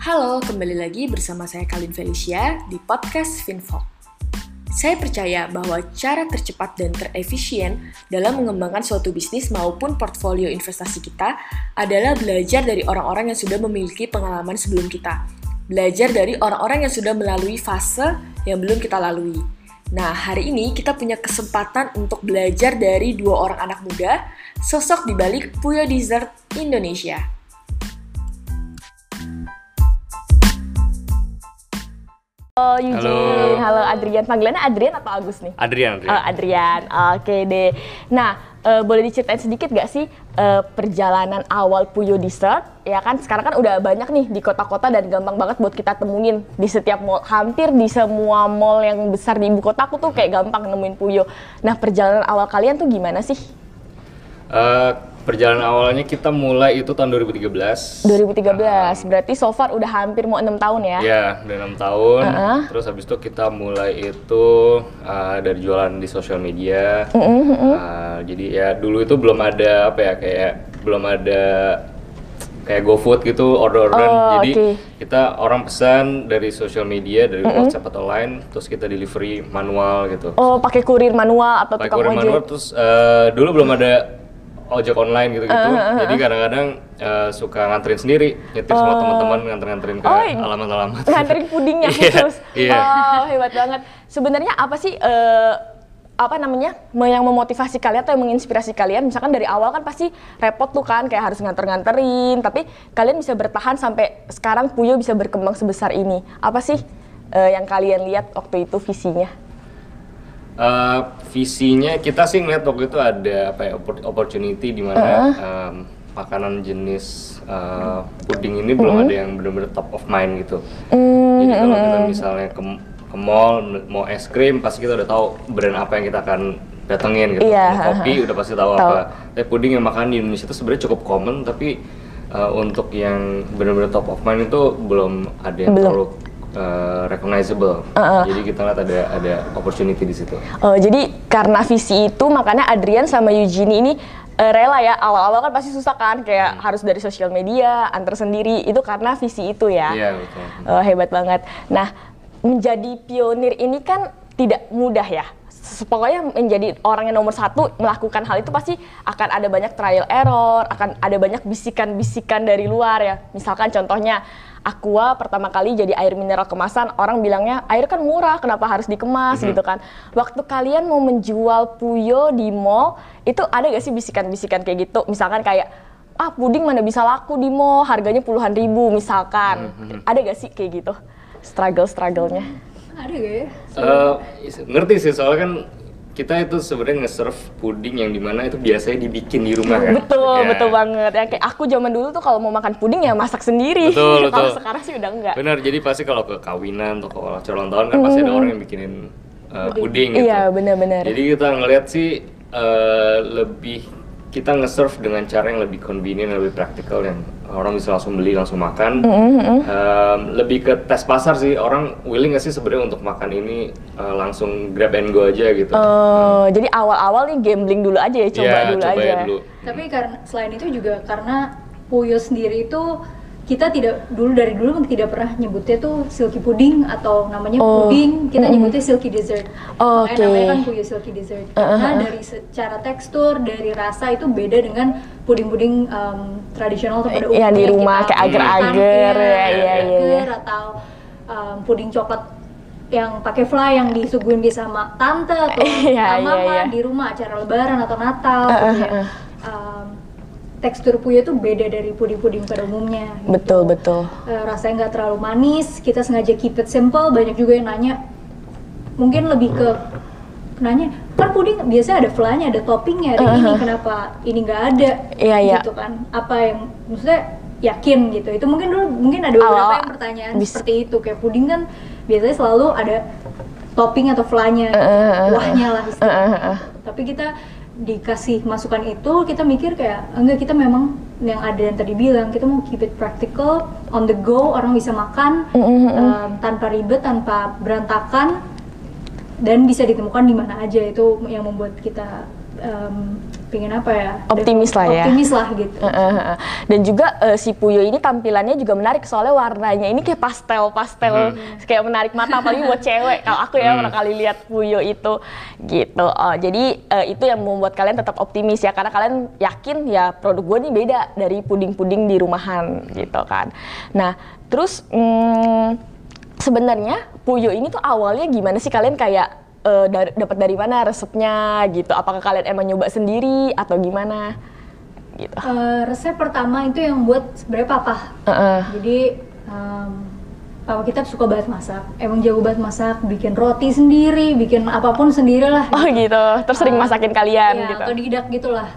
Halo, kembali lagi bersama saya Kalin Felicia di podcast Finfo. Saya percaya bahwa cara tercepat dan terefisien dalam mengembangkan suatu bisnis maupun portfolio investasi kita adalah belajar dari orang-orang yang sudah memiliki pengalaman sebelum kita. Belajar dari orang-orang yang sudah melalui fase yang belum kita lalui. Nah, hari ini kita punya kesempatan untuk belajar dari dua orang anak muda, sosok di balik Puyo Dessert Indonesia. Halo Eugene, halo, Adrian. Panggilannya Adrian atau Agus nih? Adrian, Adrian. Oh, Adrian, oke deh. Nah, uh, boleh diceritain sedikit gak sih uh, perjalanan awal Puyo Dessert? Ya kan, sekarang kan udah banyak nih di kota-kota dan gampang banget buat kita temuin di setiap mall. Hampir di semua mall yang besar di ibu kota aku tuh kayak gampang nemuin Puyo. Nah, perjalanan awal kalian tuh gimana sih? Uh, perjalanan awalnya kita mulai itu tahun 2013. 2013, uh, berarti so far udah hampir mau enam tahun ya? Iya, udah enam tahun. Uh -uh. Terus habis itu kita mulai itu uh, dari jualan di sosial media. Uh -uh, uh -uh. Uh, jadi ya dulu itu belum ada apa ya kayak belum ada kayak GoFood gitu order-orderan. Oh, Jadi okay. kita orang pesan dari sosial media dari mm -hmm. WhatsApp atau lain, terus kita delivery manual gitu. Oh, pakai kurir manual atau pakai kurir manual terus uh, dulu belum ada ojek online gitu-gitu. Uh, uh, uh. Jadi kadang-kadang uh, suka nganterin sendiri, nyetir semua oh. teman-teman nganter-nganterin ke oh, alamat-alamat. Nganterin pudingnya khusus. yeah, yeah. Oh, hebat banget. Sebenarnya apa sih uh, apa namanya yang memotivasi kalian atau yang menginspirasi kalian misalkan dari awal kan pasti repot tuh kan kayak harus nganter-nganterin tapi kalian bisa bertahan sampai sekarang Puyo bisa berkembang sebesar ini apa sih uh, yang kalian lihat waktu itu visinya Uh, visinya kita sih ngeliat waktu itu ada apa ya opportunity di mana uh um, makanan jenis uh, puding ini -huh. belum ada yang benar-benar top of mind gitu. -huh. Jadi kalau kita misalnya ke, ke mall mau es krim pasti kita udah tahu brand apa yang kita akan datengin gitu. Yeah. Kopi udah pasti tahu, tahu. apa. Tapi puding yang makan di Indonesia itu sebenarnya cukup common tapi uh, untuk yang benar-benar top of mind itu belum ada yang belum. terlalu uh, recognizable. Uh -uh. Jadi kita lihat ada ada opportunity di situ. Uh, jadi karena visi itu makanya Adrian sama Eugenie ini uh, rela ya. Awal-awal kan pasti susah kan kayak hmm. harus dari sosial media, antar sendiri. Itu karena visi itu ya. Iya, betul. Uh, hebat banget. Nah, menjadi pionir ini kan tidak mudah ya pokoknya menjadi orang yang nomor satu melakukan hal itu pasti akan ada banyak trial error, akan ada banyak bisikan-bisikan dari luar ya. Misalkan contohnya Aqua pertama kali jadi air mineral kemasan, orang bilangnya air kan murah, kenapa harus dikemas mm -hmm. gitu kan. Waktu kalian mau menjual Puyo di mall, itu ada gak sih bisikan-bisikan kayak gitu? Misalkan kayak ah puding mana bisa laku di mall, harganya puluhan ribu misalkan. Mm -hmm. Ada gak sih kayak gitu? Struggle-strugglenya. Ada gak ya? Uh, ngerti sih soalnya kan kita itu sebenarnya nge-serve puding yang di mana itu biasanya dibikin di rumah kan. Betul, ya. betul banget. Ya kayak aku zaman dulu tuh kalau mau makan puding ya masak sendiri. Betul, betul. kalau sekarang sih udah enggak. Benar, jadi pasti kalau ke kawinan atau ke ulang tahun kan mm. pasti ada orang yang bikinin uh, puding gitu. Iya, benar-benar. Jadi kita ngeliat sih uh, lebih kita nge-serve dengan cara yang lebih convenient, lebih praktikal yang orang bisa langsung beli langsung makan. Mm -hmm. um, lebih ke tes pasar sih orang willing gak sih sebenarnya untuk makan ini uh, langsung grab and go aja gitu. Oh, hmm. jadi awal-awal nih gambling dulu aja ya, coba yeah, dulu coba aja. Ya dulu. Tapi karena selain itu juga karena Puyo sendiri itu kita tidak dulu dari dulu tidak pernah nyebutnya tuh silky pudding atau namanya oh. puding kita mm -hmm. nyebutnya silky dessert oh, okay. namanya kan puyo silky dessert uh -huh. karena dari secara tekstur dari rasa itu beda dengan puding-puding um, tradisional atau pada umumnya yang di rumah kayak agar-agar ya, ya, ya, ya, atau um, puding coklat yang pakai fly yang disuguhin bisa sama tante atau yeah, mama yeah, yeah. di rumah acara lebaran atau natal uh, gitu ya. Um, tekstur puyo itu beda dari puding-puding pada umumnya. Gitu. Betul betul. Uh, rasanya nggak terlalu manis. Kita sengaja keep it simple. Banyak juga yang nanya, mungkin lebih ke nanya kan puding biasa ada flanya, ada toppingnya, ada uh -huh. ini kenapa ini nggak ada? Iya iya. Gitu kan? Apa yang maksudnya yakin gitu? Itu mungkin dulu mungkin ada beberapa yang pertanyaan bis. seperti itu kayak puding kan biasanya selalu ada topping atau flanya, uh -huh. kuahnya lah istilahnya. Uh -huh. Tapi kita dikasih masukan itu kita mikir kayak enggak kita memang yang ada yang tadi bilang kita mau keep it practical on the go orang bisa makan mm-hmm. um, tanpa ribet tanpa berantakan dan bisa ditemukan di mana aja itu yang membuat kita um, pingin apa ya? Optimis lah ya. Optimis lah gitu. Dan juga uh, si Puyo ini tampilannya juga menarik soalnya warnanya ini kayak pastel pastel hmm. kayak menarik mata apalagi buat cewek. Kalau aku ya hmm. kali lihat Puyo itu gitu. Oh, jadi uh, itu yang membuat kalian tetap optimis ya karena kalian yakin ya produk gue ini beda dari puding-puding di rumahan gitu kan. Nah terus hmm, sebenarnya Puyo ini tuh awalnya gimana sih? Kalian kayak uh, dar dapat dari mana resepnya gitu? Apakah kalian emang nyoba sendiri atau gimana? Gitu. Uh, resep pertama itu yang buat sebenarnya papa. Uh -uh. Jadi um, papa kita suka banget masak. Emang jago banget masak, bikin roti sendiri, bikin apa pun sendiri lah. Oh gitu. Terus sering uh, masakin kalian iya, gitu. Atau didak gitulah.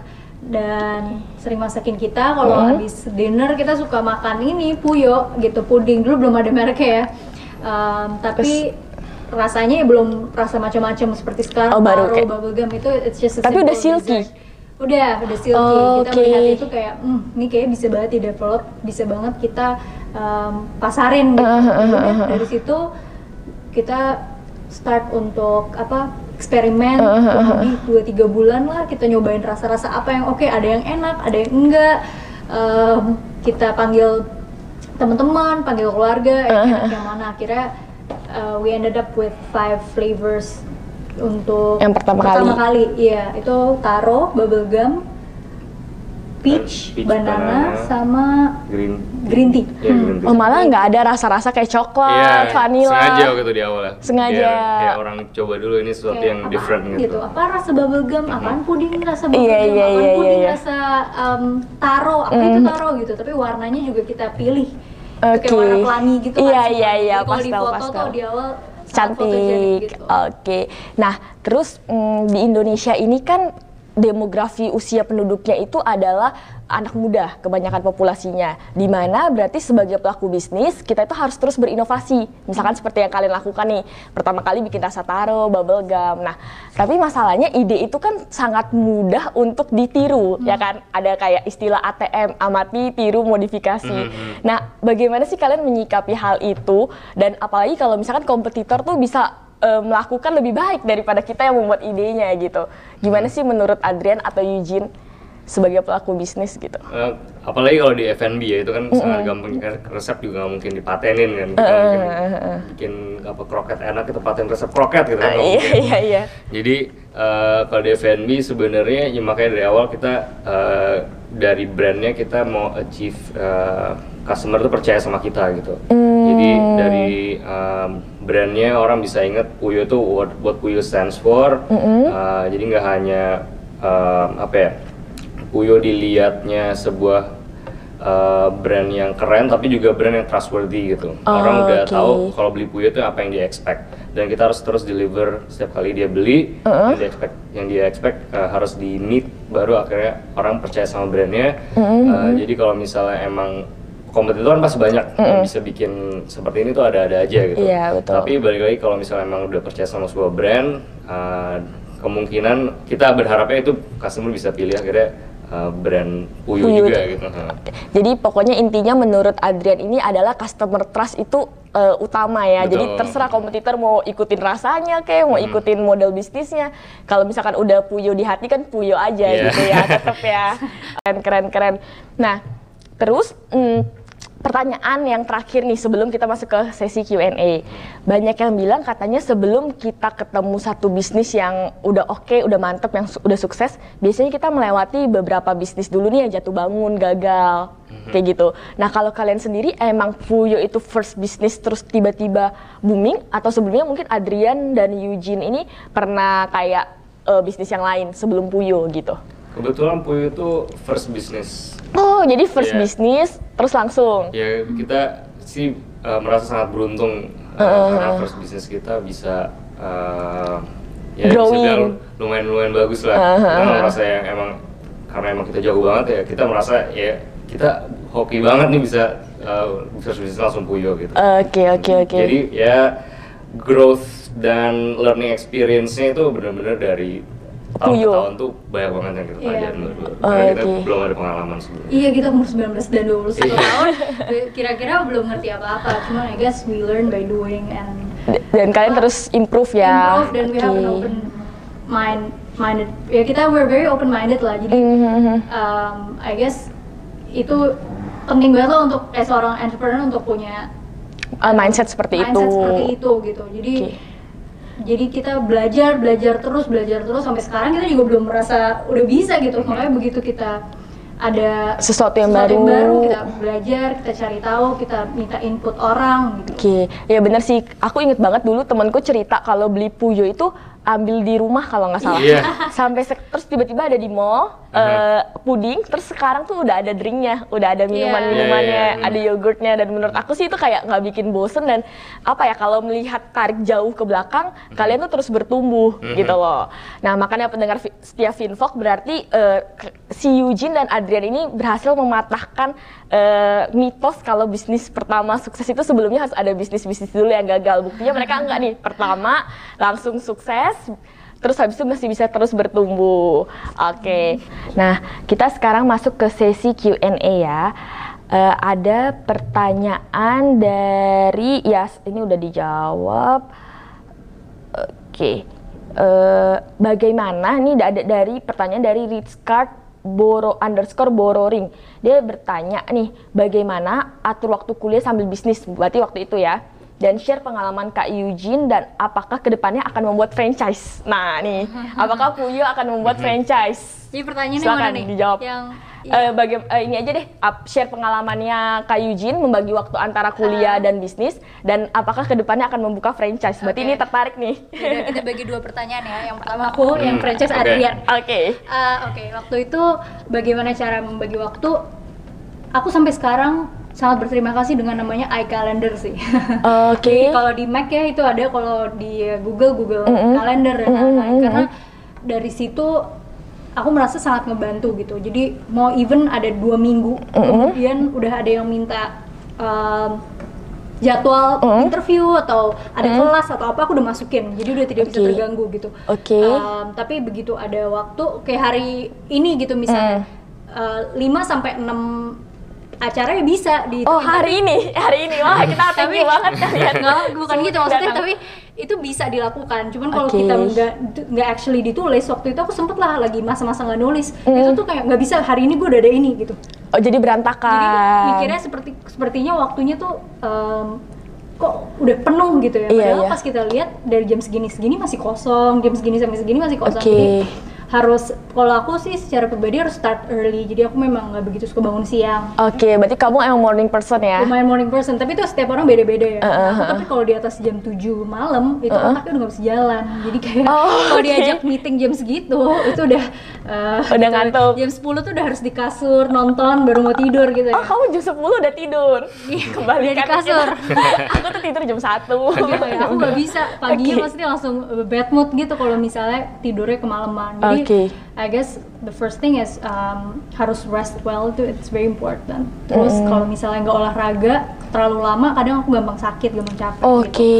Dan sering masakin kita kalau uh-huh. habis dinner kita suka makan ini puyo gitu puding dulu belum ada mereknya ya. Um, tapi Terus, rasanya ya belum rasa macam-macam seperti sekarang. Oh, baru kayak... bubblegum itu it's just a tapi udah silky? dessert. udah udah silky. Oh, kita okay. melihat itu kayak hmm, ini kayak bisa banget di develop bisa banget kita um, pasarin gitu. Uh, uh, uh, uh, dari situ kita start untuk apa eksperimen uh, uh, uh, lebih dua tiga bulan lah kita nyobain rasa-rasa apa yang oke okay, ada yang enak ada yang enggak. Um, kita panggil teman-teman panggil keluarga uh, uh, yang mana. Akhirnya uh, we ended up with five flavors untuk yang pertama, pertama kali. kali. Iya, itu taro, bubblegum, peach, peach banana, banana, sama green green tea. Yeah, hmm. green tea. Oh malah nggak ada rasa-rasa kayak coklat, yeah, vanilla. Sengaja gitu di awal. Sengaja. Kayak, kayak orang coba dulu ini sesuatu kayak yang apa, different gitu. gitu. Apa rasa bubblegum, hmm. apaan puding rasa bubblegum, yeah, yeah, apaan yeah, puding yeah, rasa um, taro, apa mm. itu hmm. taro gitu. Tapi warnanya juga kita pilih okay. kayak warna pelangi gitu iya kan iya iya kalau di foto pastel. tuh di awal cantik gitu. oke okay. nah terus mm, di Indonesia ini kan demografi usia penduduknya itu adalah anak muda kebanyakan populasinya. Di mana berarti sebagai pelaku bisnis kita itu harus terus berinovasi. Misalkan seperti yang kalian lakukan nih, pertama kali bikin rasa taro, bubble gum. Nah, tapi masalahnya ide itu kan sangat mudah untuk ditiru, hmm. ya kan? Ada kayak istilah ATM, amati, tiru, modifikasi. Hmm. hmm. Nah, bagaimana sih kalian menyikapi hal itu dan apalagi kalau misalkan kompetitor tuh bisa uh, melakukan lebih baik daripada kita yang membuat idenya gitu. Gimana sih menurut Adrian atau Eugene sebagai pelaku bisnis gitu? Uh, apalagi kalau di F&B ya itu kan mm -hmm. sangat gampang kan resep juga gak mungkin dipatenin kan. Uh, mungkin uh, bikin apa kroket enak kita paten resep kroket gitu kan. Uh, iya iya iya. Jadi uh, kalau di F&B sebenarnya ya makanya dari awal kita uh, dari brandnya kita mau achieve uh, customer tuh percaya sama kita gitu. Mm. Jadi dari um, brandnya orang bisa ingat Puyo itu what, what Puyo stands for. Mm -hmm. uh, jadi nggak hanya uh, apa ya Puyo dilihatnya sebuah uh, brand yang keren, tapi juga brand yang trustworthy gitu. Oh, orang udah okay. tahu kalau beli Puyo itu apa yang dia expect dan kita harus terus deliver setiap kali dia beli uh -uh. yang dia expect yang dia expect uh, harus di meet baru akhirnya orang percaya sama brandnya. Mm -hmm. uh, jadi kalau misalnya emang kompetitor kan pasti banyak mm yang bisa bikin seperti ini tuh ada-ada aja gitu. Iya, betul. Tapi balik lagi kalau misalnya emang udah percaya sama sebuah brand, uh, kemungkinan kita berharapnya itu customer bisa pilih akhirnya uh, brand Puyu, Puyu juga gitu. Jadi pokoknya intinya menurut Adrian ini adalah customer trust itu uh, utama ya. Betul. Jadi terserah kompetitor mau ikutin rasanya kayak mau hmm. ikutin model bisnisnya. Kalau misalkan udah Puyo di hati kan Puyo aja yeah. gitu ya, tetap ya. Keren keren keren. Nah, Terus hmm, pertanyaan yang terakhir nih sebelum kita masuk ke sesi Q&A. Banyak yang bilang katanya sebelum kita ketemu satu bisnis yang udah oke, okay, udah mantep, yang su udah sukses, biasanya kita melewati beberapa bisnis dulu nih yang jatuh bangun, gagal, mm-hmm. kayak gitu. Nah kalau kalian sendiri emang Puyo itu first bisnis terus tiba-tiba booming atau sebelumnya mungkin Adrian dan Eugene ini pernah kayak uh, bisnis yang lain sebelum Puyo gitu? Kebetulan Puyo itu first bisnis Oh, jadi first yeah. bisnis terus langsung. Ya, kita sih uh, merasa sangat beruntung uh, uh, karena first bisnis kita bisa uh, ya Growing. lumayan lumayan bagus lah. Uh, kita merasa yang emang karena emang kita jago banget ya, kita merasa ya kita hoki banget nih bisa uh, first bisnis langsung puyo gitu. Oke, oke, oke. Jadi ya growth dan learning experience-nya itu benar-benar dari tahun ke tahun tuh banyak banget yang kita pelajarin yeah. berdua. Oh, Karena kita okay. belum ada pengalaman sebelumnya. Iya, kita umur 19 dan 21 iya. tahun. Kira-kira belum ngerti apa-apa. Cuma I guess we learn by doing and dan kalian terus improve ya. Improve dan okay. we have an open mind minded ya kita we're very open minded lah jadi um, I guess itu penting banget loh untuk eh, seorang entrepreneur untuk punya uh, mindset seperti mindset itu. seperti itu gitu jadi Oke. Jadi kita belajar belajar terus belajar terus sampai sekarang kita juga belum merasa udah bisa gitu makanya begitu kita ada Sesuatu yang sesuatu baru. kita belajar kita cari tahu kita minta input orang gitu Oke, ya bener sih. Aku inget banget dulu temanku cerita kalau beli puyo itu ambil di rumah kalau nggak salah. Iya. Sampai terus tiba-tiba ada di mall eh, puding, terus sekarang tuh udah ada drinknya, udah ada minuman-minumannya, Iya, iya, iya. ada yogurtnya dan menurut aku sih itu kayak nggak bikin bosen dan apa ya kalau melihat tarik jauh ke belakang, kalian tuh terus bertumbuh gitu loh. Nah makanya pendengar setia Finvok berarti eh, ke- si Eugene dan Adrian ini berhasil mematahkan eh, mitos kalau bisnis pertama sukses itu sebelumnya harus ada bisnis-bisnis dulu yang gagal. Buktinya mereka enggak nih. Pertama langsung sukses, terus habis itu masih bisa terus bertumbuh. Oke. Nah, kita sekarang masuk ke sesi Q&A ya. Eh, ada pertanyaan dari ya ini udah dijawab. Oke. Eh, bagaimana ini ada dari pertanyaan dari Ritzcard Boro underscore Bororing. Dia bertanya nih, bagaimana atur waktu kuliah sambil bisnis? Berarti waktu itu ya. Dan share pengalaman Kak Eugene dan apakah ke depannya akan membuat franchise? Nah nih, apakah Puyo akan membuat franchise? jadi pertanyaannya Silakan mana nih dijawab. yang Eh, baga- eh, ini aja deh, up- share pengalamannya Kak Eugene membagi waktu antara kuliah dan bisnis dan apakah ke depannya akan membuka franchise? Berarti Oke. ini tertarik nih. Udah, kita bagi dua pertanyaan ya yang pertama aku yang Hmm, franchise oke. Adrian Oke. Uh, Oke, waktu itu bagaimana cara membagi waktu? Aku sampai sekarang sangat berterima kasih dengan namanya iCalendar sih. Oke. kalau di Mac ya itu ada, kalau di Google Google Mm-mm. Calendar dan Mm-mm, lain-lain. mm-mm. Karena dari situ aku merasa sangat ngebantu gitu. Jadi mau even ada dua minggu, kemudian udah ada yang minta um, jadwal Mm. interview atau ada kelas atau apa aku udah masukin. Jadi udah tidak bisa Oke. terganggu gitu. Oke. Um, tapi begitu ada waktu kayak hari ini gitu misalnya uh, 5 sampai 6 acara ya bisa di Oh hari ini, hari ini wah kita thank you banget kalian. Nggak, bukan gitu maksudnya tapi itu bisa dilakukan cuman kalau Oke. kita nggak nggak actually ditulis waktu itu aku sempet lah lagi masa-masa nggak nulis Mm. itu tuh kayak nggak bisa hari ini gue udah ada ini gitu Oh jadi berantakan. jadi mikirnya seperti sepertinya waktunya tuh em, kok udah penuh gitu ya Iya, padahal iya. pas kita lihat dari jam segini segini masih kosong jam segini sampai segini masih kosong Oke. jadi harus kalau aku sih secara pribadi harus start early jadi aku memang nggak begitu suka bangun siang Oke, berarti kamu emang morning person ya? lumayan morning person tapi itu setiap orang beda-beda ya Uh, uh, aku uh. tapi kalau di atas jam 7 malam itu otaknya udah nggak bisa jalan jadi kayak Oh, kalau oke. diajak meeting jam segitu itu udah uh, Udah ngantuk. jam 10 tuh udah harus di kasur nonton baru mau tidur gitu ya Oh kamu jam 10 udah tidur? Kembalikan Udah di kasur. aku tuh tidur jam 1 Iya, ya, aku nggak bisa paginya Oke. pasti langsung bad mood gitu kalau misalnya tidurnya kemalaman jadi Oke. I guess the first thing is um, harus rest well itu it's very important terus kalau misalnya nggak olahraga terlalu lama kadang aku gampang sakit gampang capek Oke. gitu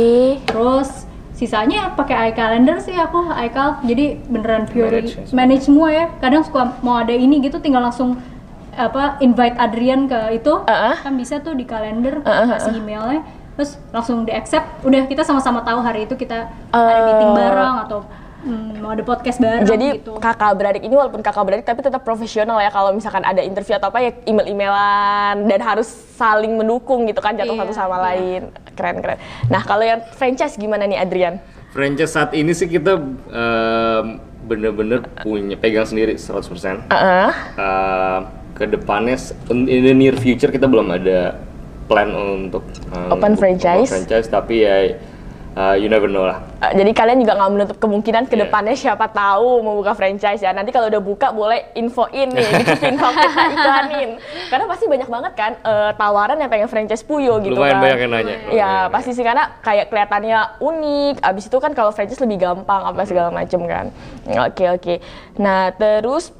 terus sisanya pakai iCalendar sih aku iCal jadi beneran pure Manage manage, ya semua. semua ya kadang suka mau ada ini gitu tinggal langsung apa invite Adrian ke itu Uh-uh. kan bisa tuh di kalender Uh-uh, kasih emailnya terus langsung di accept udah kita sama-sama tahu hari itu kita ada Uh. meeting bareng atau hmm, mau ada podcast bareng Jadi gitu kakak beradik ini walaupun kakak beradik tapi tetap profesional ya kalau misalkan ada interview atau apa ya email-emailan dan harus saling mendukung gitu kan jatuh Iya, satu sama iya. lain. Keren keren. Nah, kalau yang franchise gimana nih Adrian? Franchise saat ini sih kita em, bener-bener punya pegang sendiri 100%. Heeh. Uh, ke depannya s- in in the near future kita belum ada plan untuk um, Open franchise. franchise tapi ya uh, you never know lah Eh, jadi kalian juga nggak menutup kemungkinan ke Iya. depannya siapa tahu mau buka franchise ya. Nanti kalau udah buka boleh infoin nih, di info kita iklanin. Karena pasti banyak banget kan eh, tawaran yang pengen franchise Puyo gitu lumayan kan. banyak yang nanya lumayan Ya banyak pasti sih karena kayak kelihatannya unik. Abis itu kan kalau franchise lebih gampang apa segala macem kan. Oke oke. Nah terus,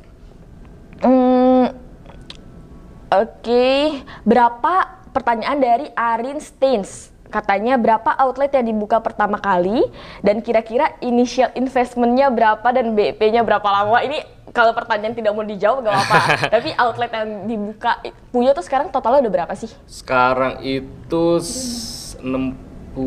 hmm, oke berapa pertanyaan dari Arin Stains? Katanya berapa outlet yang dibuka pertama kali dan kira-kira initial investmentnya berapa dan BP-nya berapa lama? Ini kalau pertanyaan tidak mau dijawab gak apa-apa. Tapi outlet yang dibuka punya tuh sekarang totalnya udah berapa sih? sekarang itu s- 65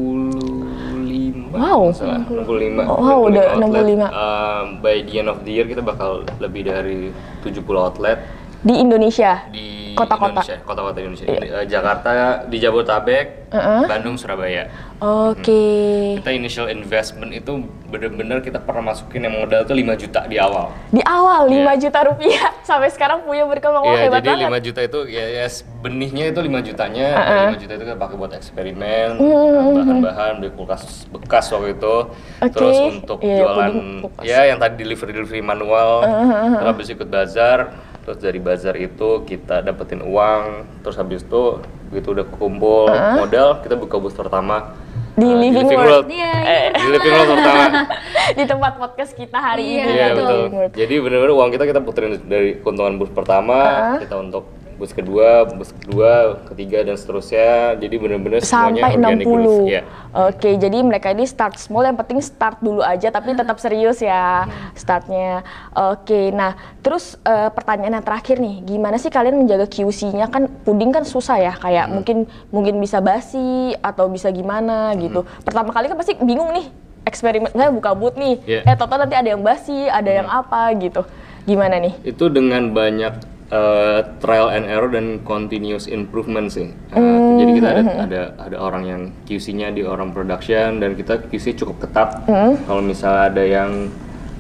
wow. Masalah, 65. Wow, udah 65. Um, by the end of the year kita bakal lebih dari 70 outlet di Indonesia di kota-kota Indonesia, kota-kota Indonesia yeah. Jakarta di Jabodetabek uh -uh. Bandung Surabaya oke okay. hmm. kita initial investment itu bener-bener kita pernah masukin yang modal tuh 5 juta di awal di awal yeah. 5 juta rupiah sampai sekarang punya berkembang yeah, hebat jadi banget 5 juta itu ya, ya benihnya itu 5 jutanya uh -uh. 5 juta itu kita pakai buat eksperimen bahan-bahan uh -huh. beli kulkas bekas waktu itu okay. terus untuk yeah, jualan ya yang tadi delivery delivery manual uh -huh. terus ikut bazar terus dari bazar itu kita dapetin uang terus habis itu begitu udah kumpul uh -huh. modal kita buka booth pertama di uh, living, di living world, world. Yeah, yeah. di living world pertama di tempat podcast kita hari yeah, ini iya betul jadi benar-benar uang kita kita puterin dari keuntungan booth pertama uh -huh. kita untuk bus kedua, bus kedua, ketiga dan seterusnya. Jadi benar-benar semuanya sampai 60. Ya. Oke, jadi mereka ini start small yang penting start dulu aja tapi tetap serius ya startnya. Oke, nah terus uh, pertanyaan yang terakhir nih, gimana sih kalian menjaga QC-nya kan puding kan susah ya kayak hmm. mungkin mungkin bisa basi atau bisa gimana gitu. Hmm. Pertama kali kan pasti bingung nih eksperimen saya buka boot nih yeah. eh total nanti ada yang basi ada hmm. yang apa gitu gimana nih itu dengan banyak uh, trial and error dan continuous improvement sih. Uh, mm. Jadi kita ada mm-hmm. ada ada orang yang QC-nya di orang production dan kita QC cukup ketat. Mm. Kalau misalnya ada yang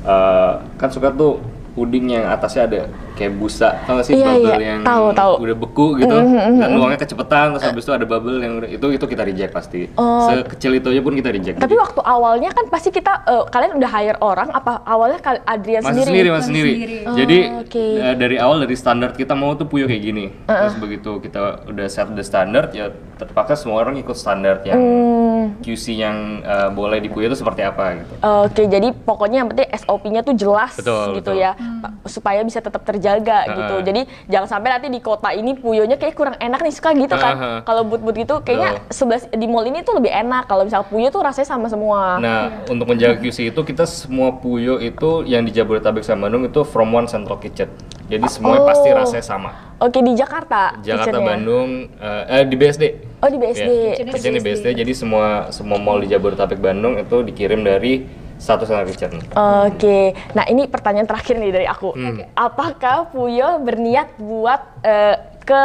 uh, kan suka tuh puding yang atasnya ada kayak busa tau gak sih iya, bubble iya. yang tahu, tahu. udah beku gitu mm -hmm. dan luangnya kecepetan terus habis itu ada bubble yang udah, itu itu kita reject pasti oh. sekecil itu aja pun kita reject tapi jadi. waktu awalnya kan pasti kita uh, kalian udah hire orang apa awalnya Adrian masih sendiri sendiri masih sendiri, sendiri. Oh, jadi okay. uh, dari awal dari standar kita mau tuh puyo kayak gini uh -uh. terus begitu kita udah set the standard ya terpaksa semua orang ikut standar yang hmm. QC yang uh, boleh di puyo itu seperti apa gitu oke okay, jadi pokoknya yang penting SOP-nya tuh jelas betul, gitu betul. ya hmm. supaya bisa tetap terjaga uh, gitu. Jadi jangan sampai nanti di kota ini puyonya kayak kurang enak nih suka gitu kan. Uh, uh. Kalau but-but gitu kayaknya sebelah di mall ini tuh lebih enak. Kalau misal puyo tuh rasanya sama semua. Nah, untuk menjaga QC itu kita semua puyo itu yang di Jabodetabek sama Bandung itu from one central kitchen. Jadi semuanya oh. pasti rasanya sama. Oke di Jakarta. Jakarta, Bandung, uh, eh di BSD. Oh di BSD. Ya, kitchen di BSD. Jadi semua semua mall di Jabodetabek Bandung itu dikirim dari satu setengah kitchen. Oke, okay. nah ini pertanyaan terakhir nih dari aku. Hmm. Apakah Puyo berniat buat uh, ke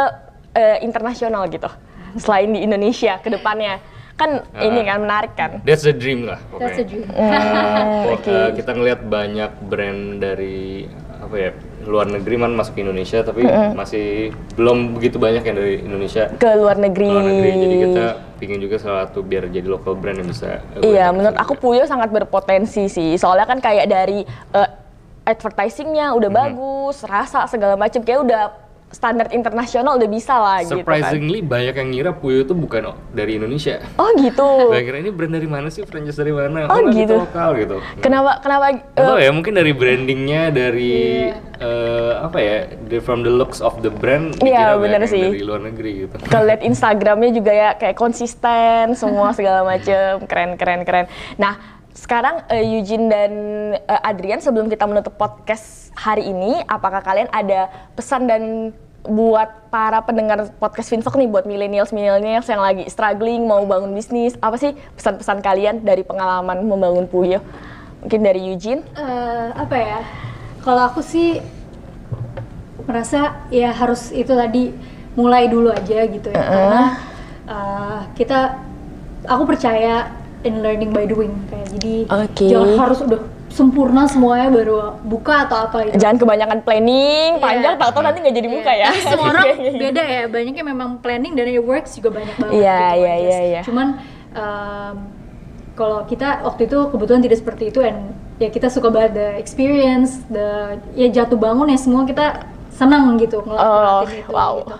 uh, internasional gitu, selain di Indonesia ke depannya? Kan uh, ini kan menarik kan? That's a dream lah. Okay. That's a dream. Uh, okay. uh, kita ngelihat banyak brand dari apa ya luar negeri man masuk ke Indonesia tapi mm -hmm. masih belum begitu banyak yang dari Indonesia ke luar negeri. Luar negeri. Jadi kita pingin juga salah satu biar jadi local brand yang bisa. Iya, menurut aku Puyo sangat berpotensi sih. Soalnya kan kayak dari uh, advertisingnya udah mm -hmm. bagus, rasa segala macam kayak udah standar internasional udah bisa lah gitu kan. Surprisingly banyak yang ngira Puyo itu bukan dari Indonesia. Oh gitu. Banyak kira ini brand dari mana sih, franchise dari mana? Oh, oh gitu. lokal gitu. Kenapa kenapa? Uh, oh ya mungkin dari brandingnya dari yeah. Iya. uh, apa ya, the, from the looks of the brand. Iya yeah, benar sih. Dari luar negeri gitu. Kalau lihat Instagramnya juga ya kayak konsisten semua segala macem keren keren keren. Nah sekarang uh, Eugene dan uh, Adrian sebelum kita menutup podcast hari ini, apakah kalian ada pesan dan buat para pendengar podcast Finvok nih buat millennials millennials yang lagi struggling mau bangun bisnis apa sih pesan-pesan kalian dari pengalaman membangun Puyo mungkin dari Eugene uh, apa ya kalau aku sih merasa ya harus itu tadi mulai dulu aja gitu ya uh -uh. karena uh, kita aku percaya in learning by doing kayak jadi okay. jangan harus udah sempurna semuanya baru buka atau apa gitu. Jangan kebanyakan planning, yeah. panjang tahu-tahu nanti nggak jadi yeah. buka ya. Tapi semua orang beda ya, banyaknya memang planning dan it works juga banyak banget. Iya, iya, iya, iya. Cuman um, kalau kita waktu itu kebetulan tidak seperti itu and ya kita suka banget the experience, the ya jatuh bangun ya semua kita senang gitu ngelakuin oh, itu. Wow. Gitu.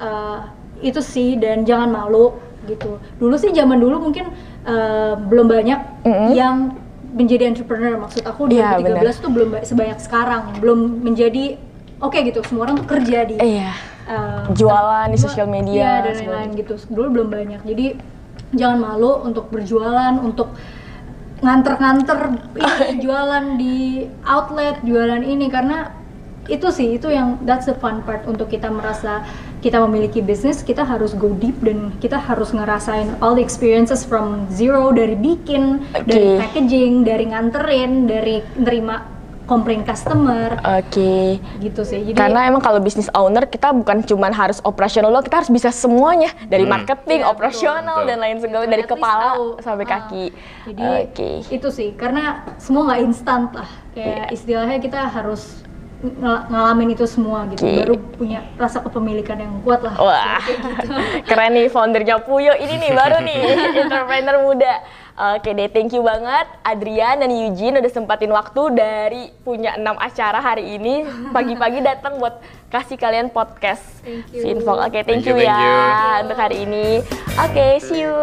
Uh, itu sih dan jangan malu gitu. Dulu sih zaman dulu mungkin uh, belum banyak mm -hmm. yang menjadi entrepreneur maksud aku 2013 ya, bener. tuh belum sebanyak sekarang belum menjadi oke okay, gitu semua orang tuh kerja di iya. uh, jualan di sosial media ya, dan lain-lain gitu dulu belum banyak jadi jangan malu untuk berjualan untuk nganter-nganter jualan di outlet jualan ini karena itu sih itu yang that's the fun part untuk kita merasa kita memiliki bisnis kita harus go deep dan kita harus ngerasain all the experiences from zero dari bikin okay. dari packaging dari nganterin dari nerima komplain customer. Oke. Okay. Gitu sih. Jadi karena emang kalau bisnis owner kita bukan cuma harus operasional loh, kita harus bisa semuanya dari hmm. marketing, ya, operasional dan lain sebagainya dari kepala tahu. sampai uh, kaki. Jadi okay. itu sih karena semua nggak instan lah. Kayak yeah. istilahnya kita harus ng ngalamin itu semua gitu okay. baru punya rasa kepemilikan yang kuat lah wah gitu. keren nih foundernya Puyo ini nih baru nih entrepreneur muda Oke deh, thank you banget Adrian dan Eugene udah sempatin waktu dari punya enam acara hari ini pagi-pagi datang buat kasih kalian podcast Finvok. Oke, thank, thank you, you ya thank you. untuk hari ini. Oke, see you.